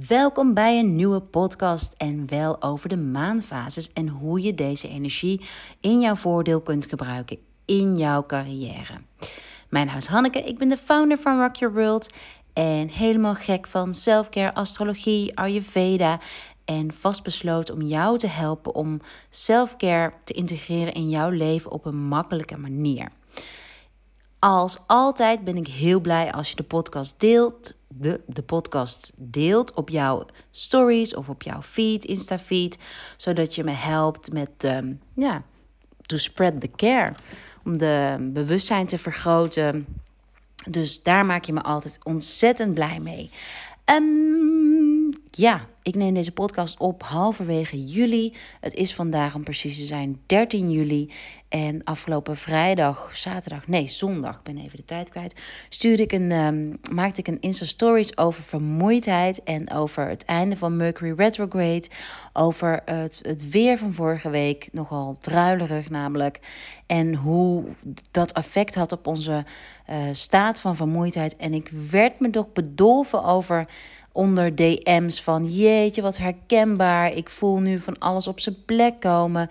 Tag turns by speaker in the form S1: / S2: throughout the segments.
S1: Welkom bij een nieuwe podcast en wel over de maanfases en hoe je deze energie in jouw voordeel kunt gebruiken in jouw carrière. Mijn naam is Hanneke, ik ben de founder van Rock Your World en helemaal gek van selfcare, astrologie, Ayurveda en vastbesloten om jou te helpen om selfcare te integreren in jouw leven op een makkelijke manier. Als altijd ben ik heel blij als je de podcast deelt. De, de podcast deelt op jouw stories of op jouw feed, Insta-feed. Zodat je me helpt met, um, ja, to spread the care. Om de bewustzijn te vergroten. Dus daar maak je me altijd ontzettend blij mee. Um, ja, ik neem deze podcast op halverwege juli. Het is vandaag om precies te zijn 13 juli. En afgelopen vrijdag, zaterdag, nee, zondag, ik ben even de tijd kwijt. Stuurde ik een, um, maakte ik een Insta-stories over vermoeidheid. En over het einde van Mercury retrograde. Over het, het weer van vorige week, nogal druilerig namelijk. En hoe dat effect had op onze uh, staat van vermoeidheid. En ik werd me toch bedolven over onder DM's van jeetje, wat herkenbaar. Ik voel nu van alles op zijn plek komen.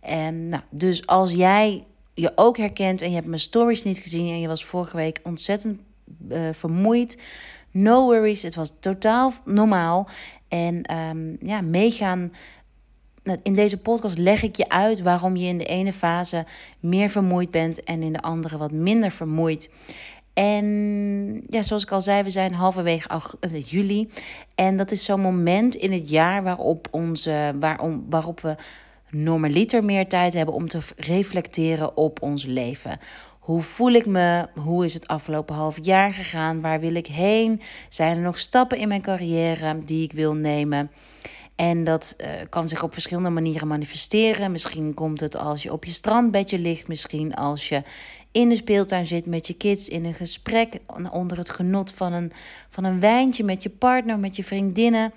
S1: En nou, dus als jij je ook herkent en je hebt mijn stories niet gezien en je was vorige week ontzettend uh, vermoeid. No worries, het was totaal normaal. En um, ja, meegaan. Nou, in deze podcast leg ik je uit waarom je in de ene fase meer vermoeid bent en in de andere wat minder vermoeid. En ja, zoals ik al zei, we zijn halverwege uh, juli. En dat is zo'n moment in het jaar waarop, onze, waarom, waarop we normaliter meer tijd hebben om te reflecteren op ons leven. Hoe voel ik me? Hoe is het afgelopen half jaar gegaan? Waar wil ik heen? Zijn er nog stappen in mijn carrière die ik wil nemen? En dat uh, kan zich op verschillende manieren manifesteren. Misschien komt het als je op je strandbedje ligt. Misschien als je in de speeltuin zit met je kids. In een gesprek onder het genot van een, van een wijntje met je partner, met je vriendinnen.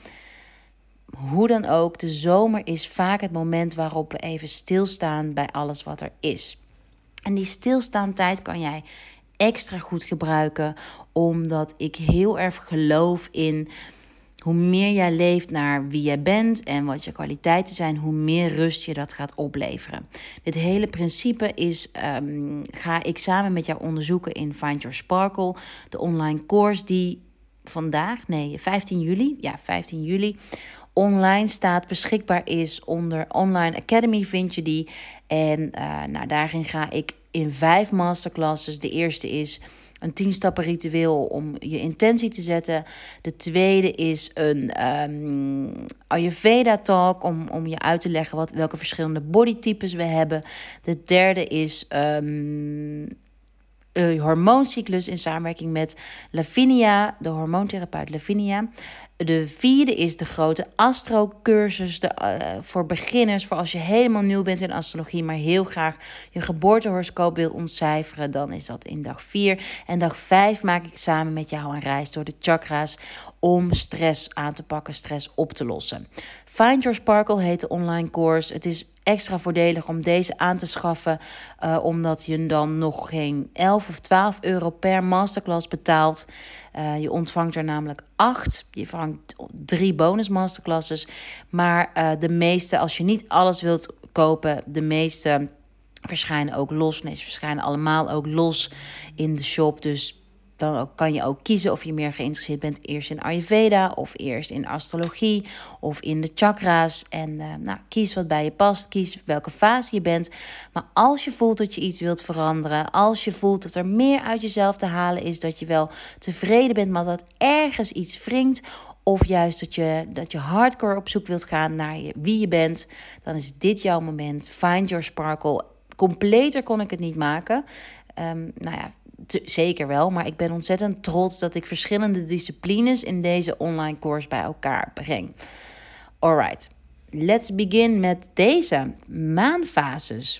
S1: Hoe dan ook, de zomer is vaak het moment waarop we even stilstaan bij alles wat er is. En die stilstaantijd kan jij extra goed gebruiken, omdat ik heel erg geloof in hoe meer jij leeft naar wie jij bent en wat je kwaliteiten zijn, hoe meer rust je dat gaat opleveren. Dit hele principe is, um, ga ik samen met jou onderzoeken in Find Your Sparkle, de online course die vandaag, nee, 15 juli, ja, 15 juli, online staat, beschikbaar is onder Online Academy vind je die. En uh, nou, daarin ga ik in vijf masterclasses. De eerste is een tien stappen ritueel om je intentie te zetten. De tweede is een um, Ayurveda talk om, om je uit te leggen wat, welke verschillende bodytypes we hebben. De derde is um, uh, hormooncyclus in samenwerking met Lavinia, de hormoontherapeut Lavinia. De vierde is de grote astro-cursus uh, voor beginners. Voor als je helemaal nieuw bent in astrologie, maar heel graag je geboortehoroscoop wilt ontcijferen, dan is dat in dag 4. En dag 5 maak ik samen met jou een reis door de chakra's om stress aan te pakken, stress op te lossen. Find Your Sparkle heet de online course. Het is extra voordelig om deze aan te schaffen, uh, omdat je dan nog geen 11 of 12 euro per masterclass betaalt. Uh, je ontvangt er namelijk acht. Je ontvangt drie bonus masterclasses. Maar uh, de meeste, als je niet alles wilt kopen, de meeste verschijnen ook los. Nee, ze verschijnen allemaal ook los in de shop. Dus dan kan je ook kiezen of je meer geïnteresseerd bent eerst in Ayurveda of eerst in astrologie of in de chakra's. En uh, nou, kies wat bij je past, kies welke fase je bent. Maar als je voelt dat je iets wilt veranderen, als je voelt dat er meer uit jezelf te halen is, dat je wel tevreden bent, maar dat ergens iets wringt. Of juist dat je, dat je hardcore op zoek wilt gaan naar je, wie je bent, dan is dit jouw moment. Find your sparkle. Completer kon ik het niet maken. Um, nou ja, zeker wel, maar ik ben ontzettend trots dat ik verschillende disciplines in deze online course bij elkaar breng. Alright, let's begin met deze maanfases.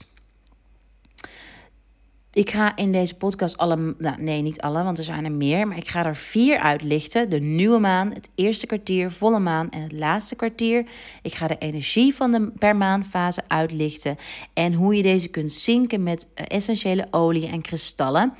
S1: Ik ga in deze podcast alle, nou nee, niet alle, want er zijn er meer, maar ik ga er vier uitlichten. De nieuwe maan, het eerste kwartier, volle maan en het laatste kwartier. Ik ga de energie van de per maanfase uitlichten en hoe je deze kunt zinken met essentiële olie en kristallen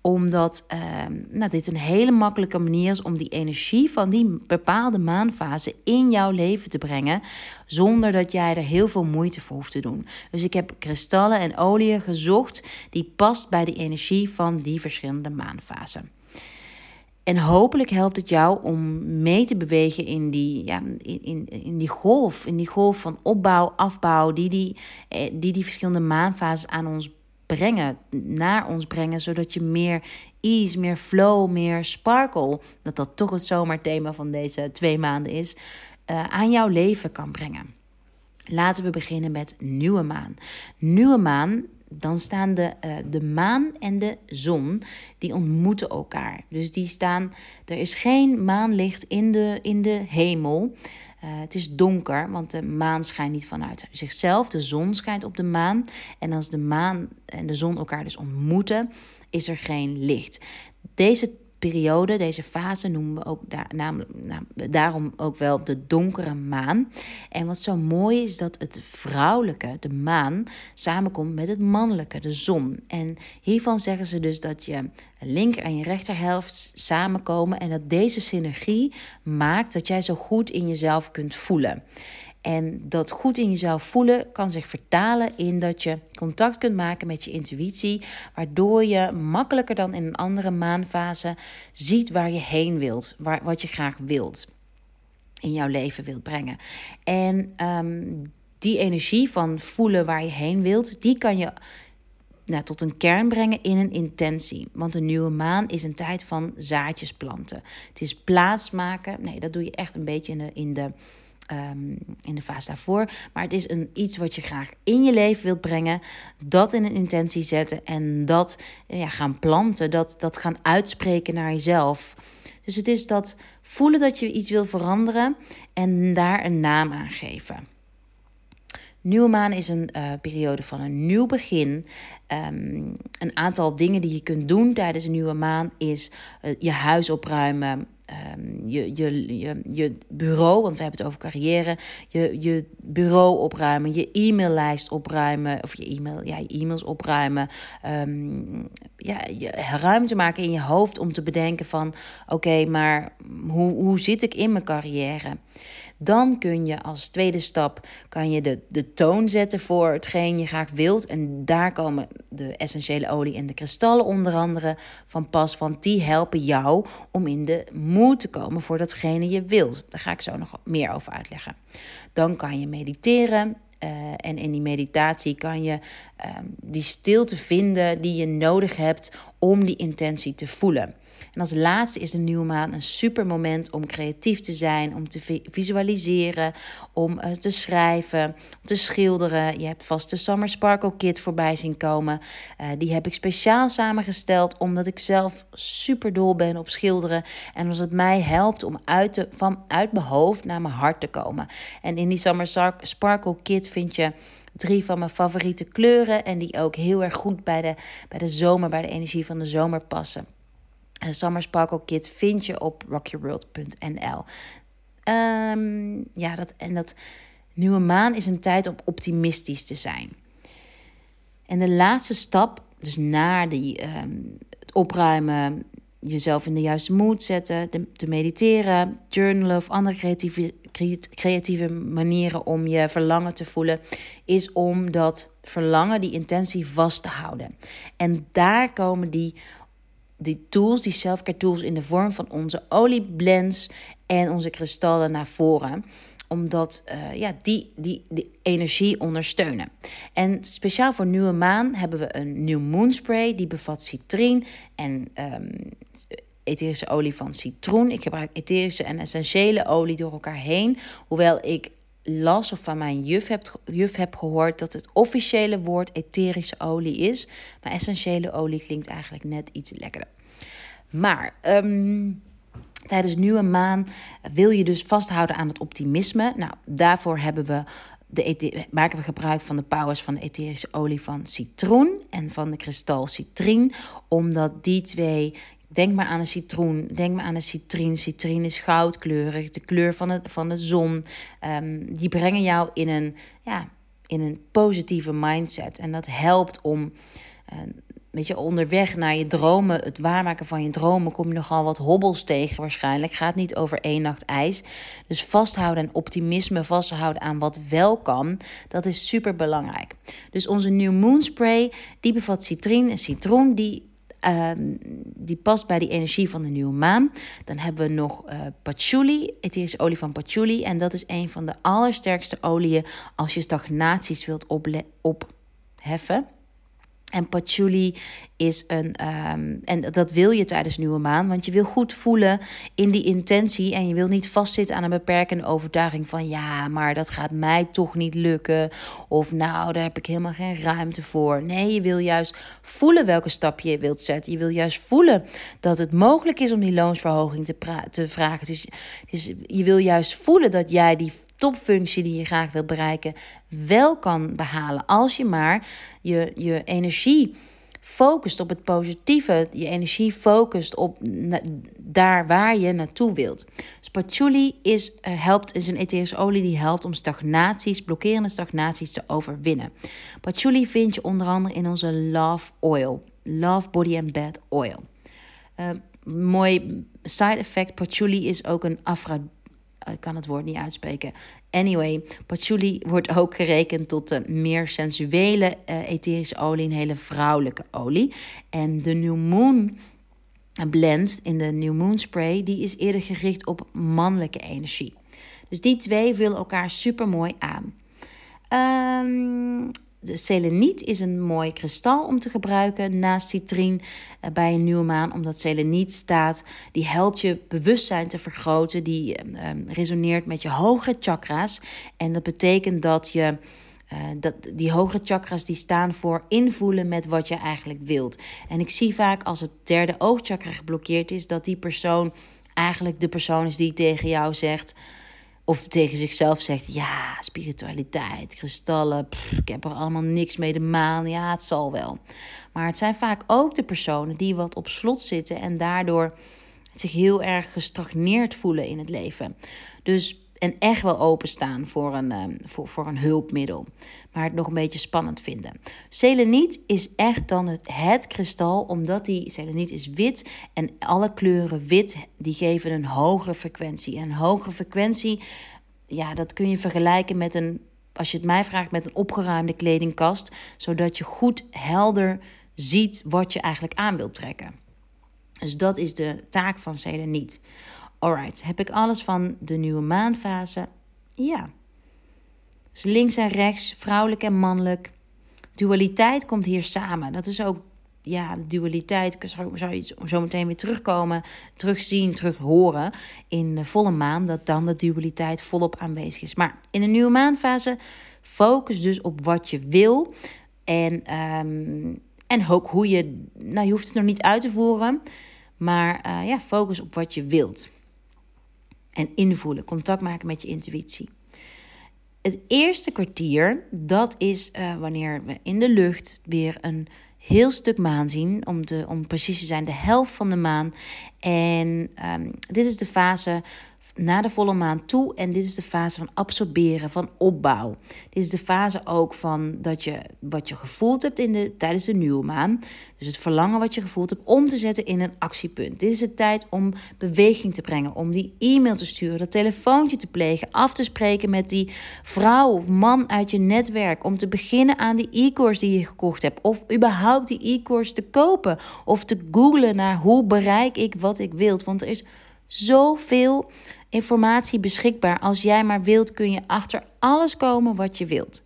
S1: Omdat ehm, nou, dit een hele makkelijke manier is om die energie van die bepaalde maanfase in jouw leven te brengen. Zonder dat jij er heel veel moeite voor hoeft te doen. Dus ik heb kristallen en oliën gezocht die past bij de energie van die verschillende maanfasen. En hopelijk helpt het jou om mee te bewegen in die, ja, in, in, die golf. In die golf van opbouw, afbouw, die die, eh, die die verschillende maanfases aan ons brengen, naar ons brengen, zodat je meer ease, meer flow, meer sparkle, dat dat toch het zomerthema van deze twee maanden is, uh, aan jouw leven kan brengen. Laten we beginnen met nieuwe maan. Nieuwe maan dan staan de, uh, de maan en de zon, die ontmoeten elkaar. Dus die staan, er is geen maanlicht in de, in de hemel. Uh, het is donker, want de maan schijnt niet vanuit zichzelf. De zon schijnt op de maan. En als de maan en de zon elkaar dus ontmoeten, is er geen licht. Deze periode, deze fase noemen we ook daar, namelijk, nou, daarom ook wel de donkere maan. En wat zo mooi is dat het vrouwelijke, de maan, samenkomt met het mannelijke, de zon. En hiervan zeggen ze dus dat je linker en je rechterhelft samenkomen en dat deze synergie maakt dat jij zo goed in jezelf kunt voelen. En dat goed in jezelf voelen kan zich vertalen in dat je contact kunt maken met je intuïtie, waardoor je makkelijker dan in een andere maanfase ziet waar je heen wilt, waar, wat je graag wilt in jouw leven wilt brengen. En ehm, die energie van voelen waar je heen wilt, die kan je nou, tot een kern brengen in een intentie. Want een nieuwe maan is een tijd van zaadjes planten. Het is plaatsmaken. Nee, dat doe je echt een beetje in de, in de Ehm, in de fase daarvoor. Maar het is een, iets wat je graag in je leven wilt brengen. Dat in een intentie zetten en dat ja, gaan planten. Dat, dat gaan uitspreken naar jezelf. Dus het is dat voelen dat je iets wil veranderen en daar een naam aan geven. Nieuwe maan is een uh, periode van een nieuw begin. Um, een aantal dingen die je kunt doen tijdens een nieuwe maan is uh, je huis opruimen, um, je, je, je, je bureau, want we hebben het over carrière, je, je bureau opruimen, je e-maillijst opruimen, of je, e-mail, ja, je e-mails opruimen. Um, ja, je ruimte maken in je hoofd om te bedenken van oké, maar hoe, hoe zit ik in mijn carrière? Dan kun je als tweede stap kan je de, de toon zetten voor hetgeen je graag wilt. En daar komen de essentiële olie en de kristallen onder andere van pas. Want die helpen jou om in de moed te komen voor datgene je wilt. Daar ga ik zo nog meer over uitleggen. Dan kan je mediteren. Uh, en in die meditatie kan je um, die stilte vinden die je nodig hebt om die intentie te voelen. En als laatste is de nieuwe maan een super moment om creatief te zijn, om te visualiseren, om uh, te schrijven, om te schilderen. Je hebt vast de Summer Sparkle Kit voorbij zien komen. Uh, die heb ik speciaal samengesteld omdat ik zelf super dol ben op schilderen. En omdat het mij helpt om uit, de, van, uit mijn hoofd naar mijn hart te komen. En in die Summer Sparkle Kit vind je drie van mijn favoriete kleuren. En die ook heel erg goed bij de, bij de zomer, bij de energie van de zomer passen. Een Summer Sparkle Kit vind je op rockyourworld.nl. Um, ehm, ja, dat, en dat nieuwe maan is een tijd om optimistisch te zijn. En de laatste stap, dus na die, um, het opruimen, jezelf in de juiste mood zetten, te mediteren, journalen of andere creatieve, creatieve manieren om je verlangen te voelen, is om dat verlangen, die intentie vast te houden. En daar komen die die tools, die selfcare tools in de vorm van onze olieblends en onze kristallen naar voren omdat uh, ja, die, die, die energie ondersteunen. En speciaal voor nieuwe maan hebben we een nieuw moonspray. Die bevat citrine en um, etherische olie van citroen. Ik gebruik etherische en essentiële olie door elkaar heen. Hoewel ik las of van mijn juf heb, juf heb gehoord dat het officiële woord etherische olie is. Maar essentiële olie klinkt eigenlijk net iets lekkerder. Maar um, tijdens nieuwe maan wil je dus vasthouden aan het optimisme. Nou, daarvoor hebben we de maken we gebruik van de powers van de etherische olie van citroen en van de kristal citrine. Omdat die twee Denk maar aan een citroen. Denk maar aan een citrine. Citrine is goudkleurig, de kleur van, het, van de zon. Um, die brengen jou in een, ja, in een positieve mindset. En dat helpt om uh, weet je, onderweg naar je dromen, het waarmaken van je dromen, kom je nogal wat hobbels tegen waarschijnlijk. Gaat niet over één nacht ijs. Dus vasthouden en optimisme, vasthouden aan wat wel kan, dat is super belangrijk. Dus onze New Moon Spray, die bevat citrine en citroen, die Um, die past bij die energie van de nieuwe maan. Dan hebben we nog uh, patchouli, is olie van patchouli. En dat is een van de allersterkste oliën als je stagnaties wilt opheffen. En patchouli is een. Ehm, en dat wil je tijdens nieuwe maan. Want je wil goed voelen in die intentie. En je wil niet vastzitten aan een beperkende overtuiging van ja, maar dat gaat mij toch niet lukken. Of nou, daar heb ik helemaal geen ruimte voor. Nee, je wil juist voelen welke stap je wilt zetten. Je wil juist voelen dat het mogelijk is om die loonsverhoging te, te vragen. Dus, dus je wil juist voelen dat jij die topfunctie die je graag wilt bereiken wel kan behalen. Als je maar je, je energie focust op het positieve, je energie focust op daar waar je naartoe wilt. Dus patchouli is, uh, helpt, is een etherische olie die helpt om stagnaties, blokkerende stagnaties te overwinnen. Patchouli vind je onder andere in onze Love Oil, Love Body and Bed Oil. Uh, mooi side effect, patchouli is ook een afra ik kan het woord niet uitspreken. Anyway, patchouli wordt ook gerekend tot de meer sensuele uh, etherische olie, een hele vrouwelijke olie. En de New Moon blend in de New Moon Spray, die is eerder gericht op mannelijke energie. Dus die twee vullen elkaar super mooi aan. Um, de seleniet is een mooi kristal om te gebruiken naast citrien eh, bij een nieuwe maan, omdat seleniet staat, die helpt je bewustzijn te vergroten, die uh, resoneert met je hogere chakra's. En dat betekent dat je dat die hogere chakras die staan voor invoelen met wat je eigenlijk wilt. En ik zie vaak als het derde oogchakra geblokkeerd is, dat die persoon eigenlijk de persoon is die tegen jou zegt of tegen zichzelf zegt: Ja, spiritualiteit, kristallen, ik heb er allemaal niks mee. De maan, ja, het zal wel. Maar het zijn vaak ook de personen die wat op slot zitten en daardoor zich heel erg gestagneerd voelen in het leven. Dus en echt wel openstaan voor een, ehm, voor, voor een hulpmiddel. Maar het nog een beetje spannend vinden. Seleniet is echt dan het, het kristal, omdat die seleniet is wit. En alle kleuren wit, die geven een hogere frequentie. En een hogere frequentie, ja, dat kun je vergelijken met een, als je het mij vraagt, met een opgeruimde kledingkast. Zodat je goed helder ziet wat je eigenlijk aan wilt trekken. Dus dat is de taak van seleniet. Alright, heb ik alles van de nieuwe maanfase? Ja. Dus links en rechts, vrouwelijk en mannelijk. Dualiteit komt hier samen. Dat is ook, ja, dualiteit. Zou, zou je zo meteen weer terugkomen, terugzien, terug horen in de volle maan. Dat dan de dualiteit volop aanwezig is. Maar in de nieuwe maanfase, focus dus op wat je wil. En, um, en ook hoe je, nou je hoeft het nog niet uit te voeren. Maar uh, ja, focus op wat je wilt en invoelen, contact maken met je intuïtie. Het eerste kwartier, dat is uh, wanneer we in de lucht weer een heel stuk maan zien. Om, te, om precies te zijn, de helft van de maan. En um, dit is de fase naar de volle maan toe. En dit is de fase van absorberen, van opbouw. Dit is de fase ook van dat je wat je gevoeld hebt in de, tijdens de nieuwe maan. Dus het verlangen wat je gevoeld hebt om te zetten in een actiepunt. Dit is de tijd om beweging te brengen, om die e-mail te sturen, dat telefoontje te plegen, af te spreken met die vrouw of man uit je netwerk. Om te beginnen aan die e-course die je gekocht hebt. Of überhaupt die e-course te kopen. Of te googlen naar hoe bereik ik wat ik wil. Want er is zoveel informatie beschikbaar. Als jij maar wilt, kun je achter alles komen wat je wilt.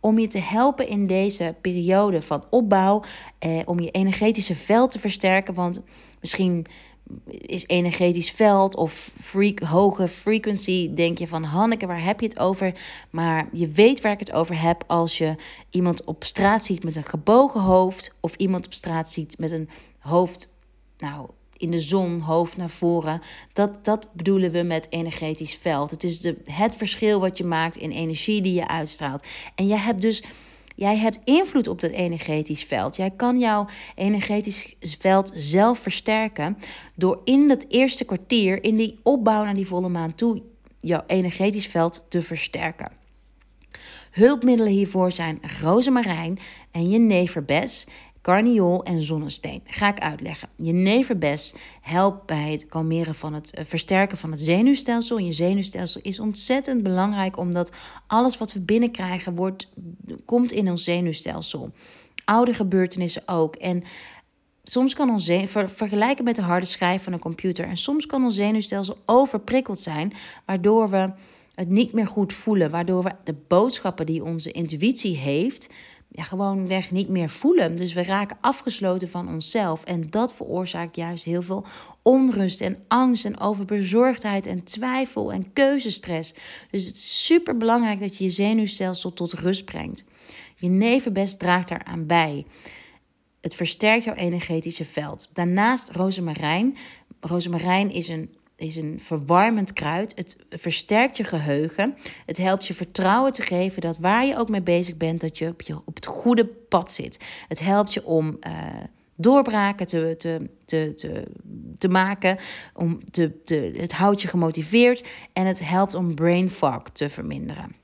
S1: Om je te helpen in deze periode van opbouw, eh, om je energetische veld te versterken. Want misschien is energetisch veld of freak, hoge frequency, denk je van Hanneke, waar heb je het over? Maar je weet waar ik het over heb als je iemand op straat ziet met een gebogen hoofd of iemand op straat ziet met een hoofd, nou, in de zon, hoofd naar voren. Dat, dat bedoelen we met energetisch veld. Het is de, het verschil wat je maakt in energie die je uitstraalt. En jij hebt dus. Jij hebt invloed op dat energetisch veld. Jij kan jouw energetisch veld zelf versterken door in dat eerste kwartier, in die opbouw naar die volle maan toe, jouw energetisch veld te versterken. Hulpmiddelen hiervoor zijn rozemarijn en jeneverbes. Carniol en zonnesteen. Ga ik uitleggen. Jeneverbes helpt bij het kalmeren van het eh, versterken van het zenuwstelsel. je zenuwstelsel is ontzettend belangrijk omdat alles wat we binnenkrijgen wordt, komt in ons zenuwstelsel. Oude gebeurtenissen ook. En soms kan ons ver, vergelijken met de harde schijf van een computer. En soms kan ons zenuwstelsel overprikkeld zijn, waardoor we het niet meer goed voelen, waardoor we de boodschappen die onze intuïtie heeft, ja, gewoon weg niet meer voelen. Dus we raken afgesloten van onszelf. En dat veroorzaakt juist heel veel onrust en angst en overbezorgdheid en twijfel en keuzestress. Dus het is super belangrijk dat je je zenuwstelsel tot rust brengt. Je nevenbest draagt daaraan bij. Het versterkt jouw energetische veld. Daarnaast rozemarijn. Rozemarijn is een is een verwarmend kruid. Het versterkt je geheugen. Het helpt je vertrouwen te geven dat waar je ook mee bezig bent, dat je op, je, op het goede pad zit. Het helpt je om uh, doorbraken te, te, te, te, te maken. Om te, te, het houdt je gemotiveerd en het helpt om brain fog te verminderen.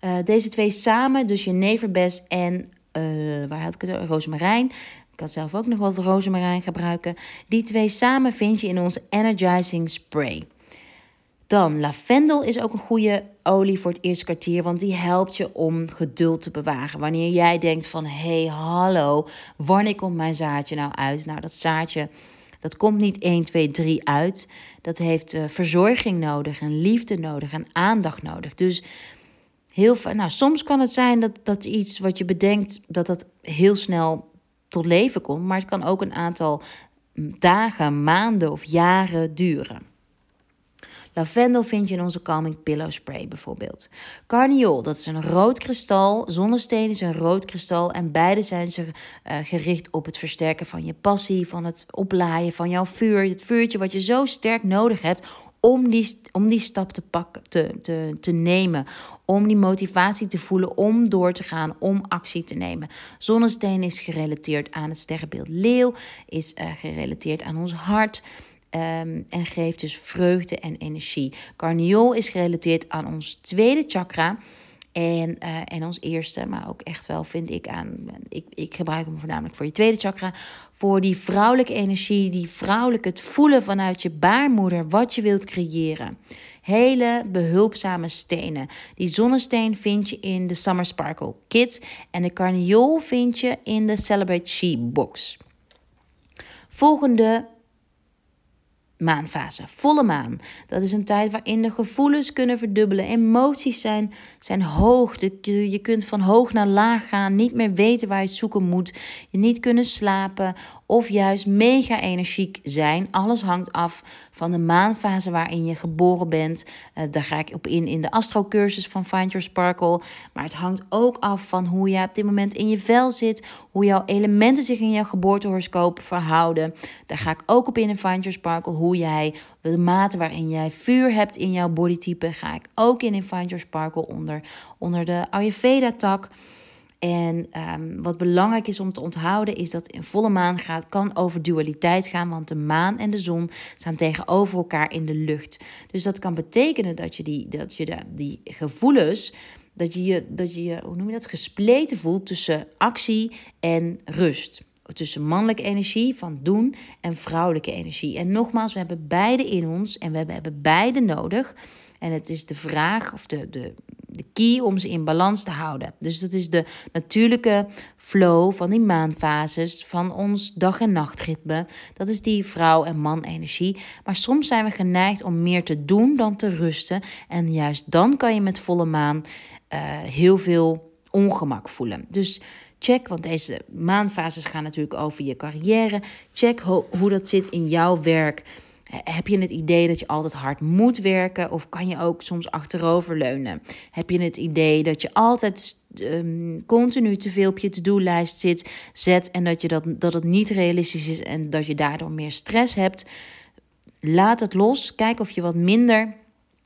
S1: Uh, deze twee samen, dus je neverbes en uh, waar had ik het? Rozemarijn, kan zelf ook nog wat rozemarijn gebruiken. Die twee samen vind je in onze Energizing Spray. Dan lavendel is ook een goede olie voor het eerste kwartier, want die helpt je om geduld te bewaren. Wanneer jij denkt van, hé, hey, hallo, wanneer komt mijn zaadje nou uit? Nou, dat zaadje, dat komt niet 1, 2, 3 uit. Dat heeft uh, verzorging nodig en liefde nodig en aandacht nodig. Dus heel, nou, soms kan het zijn dat, dat iets wat je bedenkt, dat dat heel snel tot leven komt. Maar het kan ook een aantal dagen, maanden of jaren duren. Lavendel vind je in onze Calming Pillow Spray bijvoorbeeld. Carniol, dat is een rood kristal. Zonnesteen is een rood kristal. En beide zijn ze uh, gericht op het versterken van je passie, van het oplaaien van jouw vuur. Het vuurtje wat je zo sterk nodig hebt om die, om die stap te, pakken, te, te, te nemen. Om die motivatie te voelen om door te gaan, om actie te nemen. Zonnesteen is gerelateerd aan het sterrenbeeld leeuw, is uh, gerelateerd aan ons hart. Um, en geeft dus vreugde en energie. Carniol is gerelateerd aan ons tweede chakra. En, uh, en ons eerste, maar ook echt wel vind ik aan. Ik, ik gebruik hem voornamelijk voor je tweede chakra. Voor die vrouwelijke energie, die vrouwelijke, het voelen vanuit je baarmoeder wat je wilt creëren. Hele behulpzame stenen. Die zonnesteen vind je in de Summer Sparkle Kit. En de carniol vind je in de Celebrate She box. Volgende maanfase, volle maan. Dat is een tijd waarin de gevoelens kunnen verdubbelen. Emoties zijn, zijn hoog. Je kunt van hoog naar laag gaan, niet meer weten waar je zoeken moet. Je niet kunnen slapen of juist mega energiek zijn. Alles hangt af van de maanfase waarin je geboren bent. Uh, daar ga ik op in in de astrocursus van Find Your Sparkle. Maar het hangt ook af van hoe je op dit moment in je vel zit. Hoe jouw elementen zich in jouw geboortehoroscoop verhouden. Daar ga ik ook op in in Find Your Sparkle. Hoe jij, de mate waarin jij vuur hebt in jouw bodytype, ga ik ook in in Find Your Sparkle onder, onder de Ayurveda-tak. En um, wat belangrijk is om te onthouden is dat in volle maan gaat, kan over dualiteit gaan, want de maan en de zon staan tegenover elkaar in de lucht. Dus dat kan betekenen dat je die, dat je de, die gevoelens, dat je je, dat je, je, hoe noem je dat, gespleten voelt tussen actie en rust. Tussen mannelijke energie van doen en vrouwelijke energie. En nogmaals, we hebben beide in ons en we hebben beide nodig. En het is de vraag of de, de, de key om ze in balans te houden. Dus dat is de natuurlijke flow van die maanfases, van ons dag- en nachtritme. Dat is die vrouw- en man-energie. Maar soms zijn we geneigd om meer te doen dan te rusten. En juist dan kan je met volle maan uh, heel veel ongemak voelen. Dus check, want deze maanfases gaan natuurlijk over je carrière. Check ho hoe dat zit in jouw werk. Heb je het idee dat je altijd hard moet werken of kan je ook soms achteroverleunen? Heb je het idee dat je altijd um, continu te veel op je to-do-lijst zit, zet en dat, je dat, dat het niet realistisch is en dat je daardoor meer stress hebt? Laat het los. Kijk of je wat minder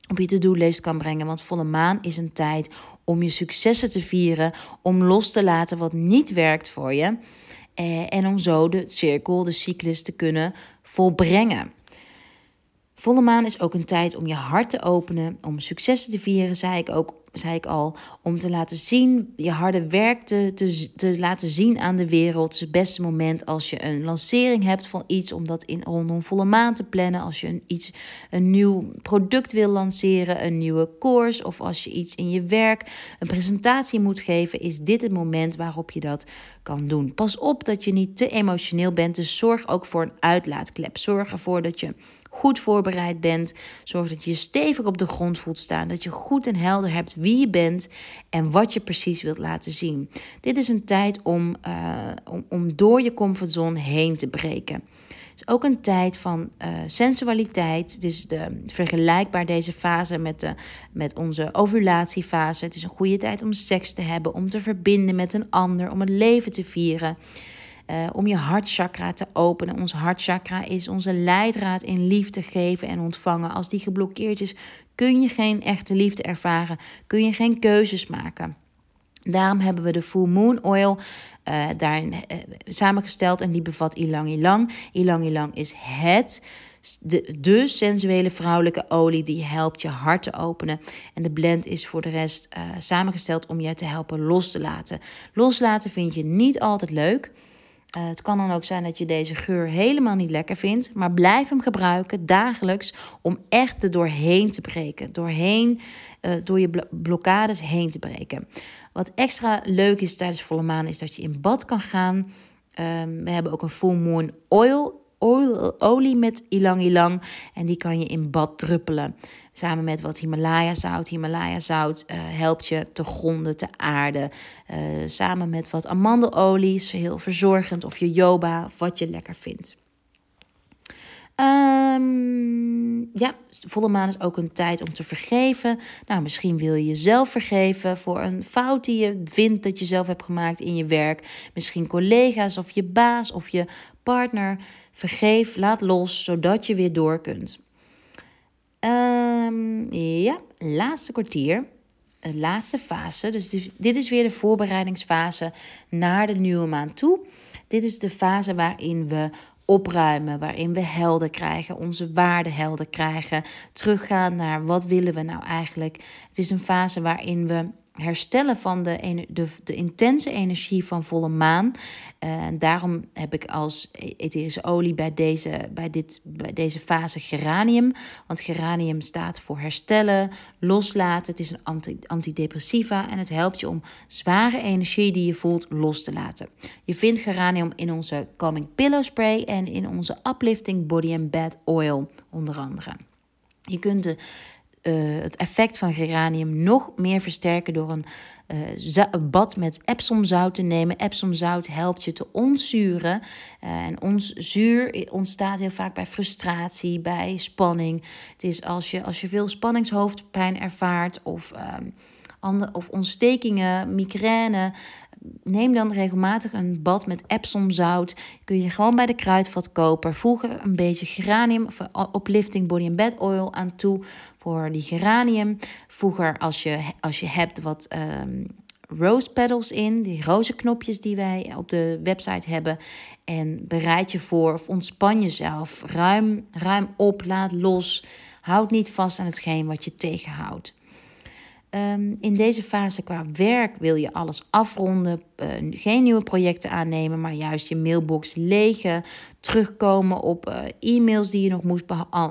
S1: op je to-do-lijst kan brengen. Want volle maan is een tijd om je successen te vieren, om los te laten wat niet werkt voor je. Eh, en om zo de cirkel, de cyclus te kunnen volbrengen. Volle maan is ook een tijd om je hart te openen, om successen te vieren, zei ik ook zei ik al, om te laten zien, je harde werk te, te, te laten zien aan de wereld. Het beste moment als je een lancering hebt van iets, om dat in rondom volle maan te plannen. Als je een, iets, een nieuw product wil lanceren, een nieuwe course, of als je iets in je werk, een presentatie moet geven, is dit het moment waarop je dat kan doen. Pas op dat je niet te emotioneel bent, dus zorg ook voor een uitlaatklep. Zorg ervoor dat je goed voorbereid bent. Zorg dat je je stevig op de grond voelt staan. Dat je goed en helder hebt wie je bent en wat je precies wilt laten zien. Dit is een tijd om, uh, om, om door je comfortzone heen te breken. Het is ook een tijd van uh, sensualiteit. Dus de, vergelijkbaar deze fase met, de, met onze ovulatiefase. Het is een goede tijd om seks te hebben, om te verbinden met een ander, om het leven te vieren. Uh, om je hartchakra te openen. Ons hartchakra is onze leidraad in liefde geven en ontvangen. Als die geblokkeerd is, kun je geen echte liefde ervaren. Kun je geen keuzes maken. Daarom hebben we de Full Moon Oil uh, daarin uh, samengesteld en die bevat ilang ilang. Ilang ilang is het de, sensuele vrouwelijke olie die helpt je hart te openen. En de blend is voor de rest samengesteld om je te helpen los te laten. Loslaten vind je niet altijd leuk. Uh, het kan dan ook zijn dat je deze geur helemaal niet lekker vindt, maar blijf hem gebruiken dagelijks om echt er doorheen te breken, doorheen, uh, door je blokkades heen te breken. Wat extra leuk is tijdens volle maan is dat je in bad kan gaan. Um, we hebben ook een full moon oil olie met ilang ilang. En die kan je in bad druppelen. Samen met wat Himalaya zout. Himalaya zout uh, helpt je te gronden, te aarden. Uh, samen met wat amandelolie is heel verzorgend. Of je joba, wat je lekker vindt. Um, ja, volle maan is ook een tijd om te vergeven. Nou, misschien wil je jezelf vergeven voor een fout die je vindt dat je zelf hebt gemaakt in je werk. Misschien collega's of je baas of je partner. Vergeef, laat los, zodat je weer door kunt. Um, ja, laatste kwartier. De laatste fase. Dus dit is weer de voorbereidingsfase naar de nieuwe maand toe. Dit is de fase waarin we opruimen, waarin we helder krijgen, onze waarden helder krijgen, teruggaan naar wat willen we nou eigenlijk. Het is een fase waarin we herstellen van de, de, de intense energie van volle maan. Uh, en daarom heb ik als etherische olie bij deze, bij, dit, bij deze fase geranium. Want geranium staat voor herstellen, loslaten. Het is een anti, antidepressiva en het helpt je om zware energie die je voelt los te laten. Je vindt geranium in onze Calming Pillow Spray en in onze Uplifting Body and Bed Oil onder andere. Je kunt de uh, het effect van geranium nog meer versterken door een uh, bad met Epsomzout te nemen. Epsomzout helpt je te ontzuren. Uh, en ons zuur ontstaat heel vaak bij frustratie, bij spanning. Het is als je, als je veel spanningshoofdpijn ervaart of, uh, of ontstekingen, migraine neem dan regelmatig een bad met Epsomzout. Kun je gewoon bij de kruidvat kopen. Voeg er een beetje geranium of uplifting body and bed oil aan toe voor die geranium. Voeg er als je, als je hebt wat um, rose petals in, die roze knopjes die wij op de website hebben. En bereid je voor of ontspan jezelf. Ruim, ruim op, laat los. Houd niet vast aan hetgeen wat je tegenhoudt. Um, in deze fase qua werk wil je alles afronden, uh, geen nieuwe projecten aannemen, maar juist je mailbox legen, terugkomen op uh, e-mails die je nog moest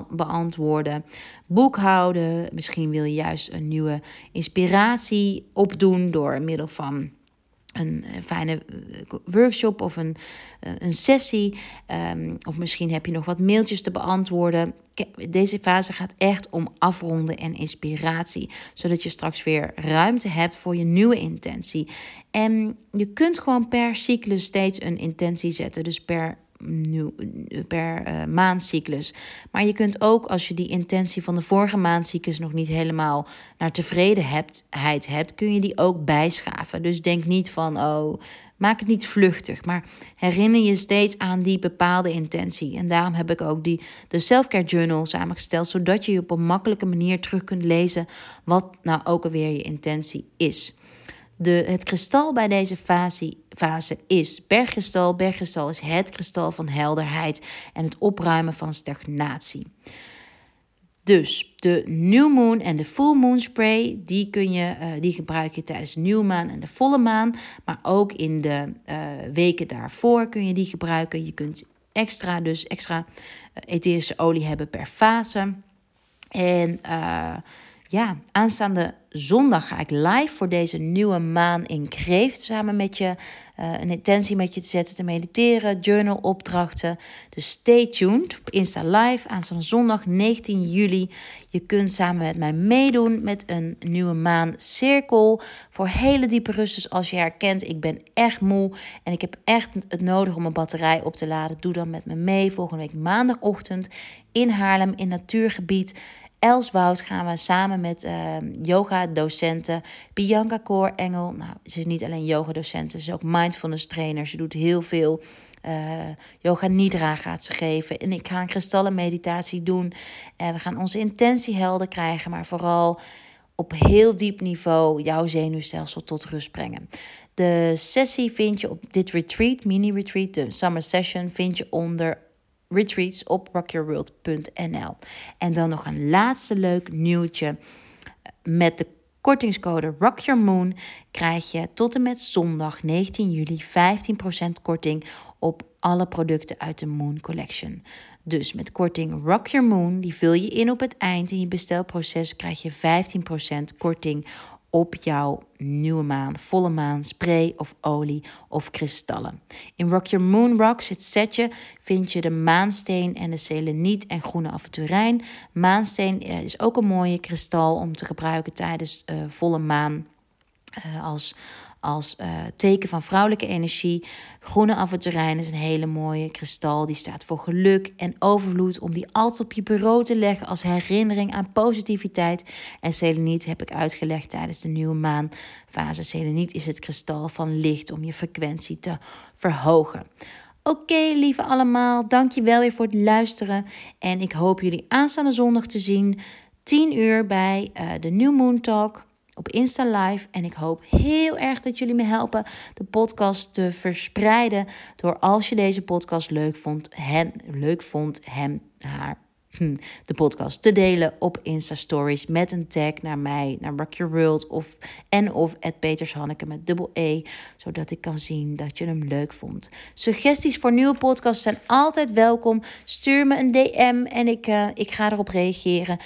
S1: beantwoorden, boekhouden. Misschien wil je juist een nieuwe inspiratie opdoen door middel van een eh, fijne eh, workshop of een, eh, een sessie. Um, of misschien heb je nog wat mailtjes te beantwoorden. Deze fase gaat echt om afronden en inspiratie. Zodat je straks weer ruimte hebt voor je nieuwe intentie. En je kunt gewoon per cyclus steeds een intentie zetten. Dus per per uh, maandcyclus. Maar je kunt ook, als je die intentie van de vorige maandcyclus nog niet helemaal naar tevredenheid hebt, kun je die ook bijschaven. Dus denk niet van, oh, maak het niet vluchtig, maar herinner je steeds aan die bepaalde intentie. En daarom heb ik ook die, de Selfcare Journal samengesteld, zodat je op een makkelijke manier terug kunt lezen wat nou ook alweer je intentie is. De, het kristal bij deze fase, fase is bergkristal. Bergkristal is het kristal van helderheid en het opruimen van stagnatie. Dus de new moon en de full moon spray, die, kun je, uh, die gebruik je tijdens de nieuwe maan en de volle maan. Maar ook in de uh, weken daarvoor kun je die gebruiken. Je kunt extra, dus extra uh, etherische olie hebben per fase. En ja, aanstaande zondag ga ik live voor deze nieuwe maan in Kreeft. Samen met je uh, een intentie met je te zetten, te mediteren, journal opdrachten. Dus stay tuned op Insta Live aanstaande zondag 19 juli. Je kunt samen met mij meedoen met een nieuwe maan cirkel voor hele diepe rust. Dus als je herkent, ik ben echt moe en ik heb echt het nodig om mijn batterij op te laden. Doe dan met me mee volgende week maandagochtend in Haarlem in natuurgebied. Elswoud gaan we samen met uh, yoga-docenten Bianca Koor Engel. Nou, ze is niet alleen yoga-docent, ze is ook mindfulness trainer. Ze doet heel veel uh, yoga nidra gaat ze geven. En ik ga een kristallenmeditatie doen. En we gaan onze intentie helder krijgen, maar vooral op heel diep niveau jouw zenuwstelsel tot rust brengen. De sessie vind je op dit retreat, mini-retreat, de summer session, vind je onder retreats op rockyourworld.nl. En dan nog een laatste leuk nieuwtje. Met de kortingscode Rock Your Moon krijg je tot en met zondag 19 juli 15% korting op alle producten uit de Moon Collection. Dus met korting Rock Your Moon, die vul je in op het eind in je bestelproces, krijg je 15% korting op jouw nieuwe maan, volle maan, spray of olie of kristallen. In Rock Your Moon Rocks, het setje, vind je de maansteen en de seleniet en groene aventurijn. Maansteen eh, is ook een mooie kristal om te gebruiken tijdens uh, volle maan. Uh, als, als uh, teken van vrouwelijke energie. Groene aventurijn is een hele mooie kristal. Die staat voor geluk en overvloed. Om die altijd op je bureau te leggen als herinnering aan positiviteit. En seleniet heb ik uitgelegd tijdens de nieuwe maanfase. Seleniet is het kristal van licht om je frequentie te verhogen. Oké, lieve allemaal, dankjewel weer voor het luisteren. En ik hoop jullie aanstaande zondag te zien. 10 uur bij uh, de New Moon Talk op Insta Live. En ik hoop heel erg dat jullie me helpen de podcast te verspreiden. Door als je deze podcast leuk vond, hen, leuk vond, hem, haar, hm, de podcast te delen op Insta Stories met een tag naar mij, naar Rock Your World of en of at Peters Hanneke met dubbel E, zodat ik kan zien dat je hem leuk vond. Suggesties voor nieuwe podcasts zijn altijd welkom. Stuur me een DM en ik, uh, ik ga erop reageren.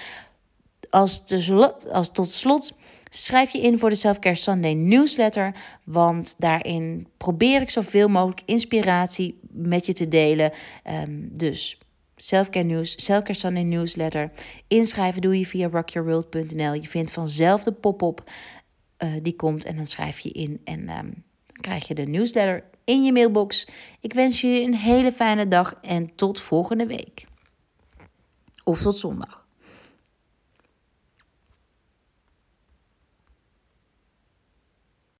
S1: Als, te, als tot slot Schrijf je in voor de Selfcare Sunday newsletter, want daarin probeer ik zoveel mogelijk inspiratie met je te delen. Um, dus Selfcare News, Selfcare Sunday newsletter. Inschrijven doe je via rockyourworld.nl. Je vindt vanzelf de pop-up uh, die komt en dan schrijf je in en um, dan krijg je de newsletter in je mailbox. Ik wens jullie een hele fijne dag en tot volgende week. Of tot zondag.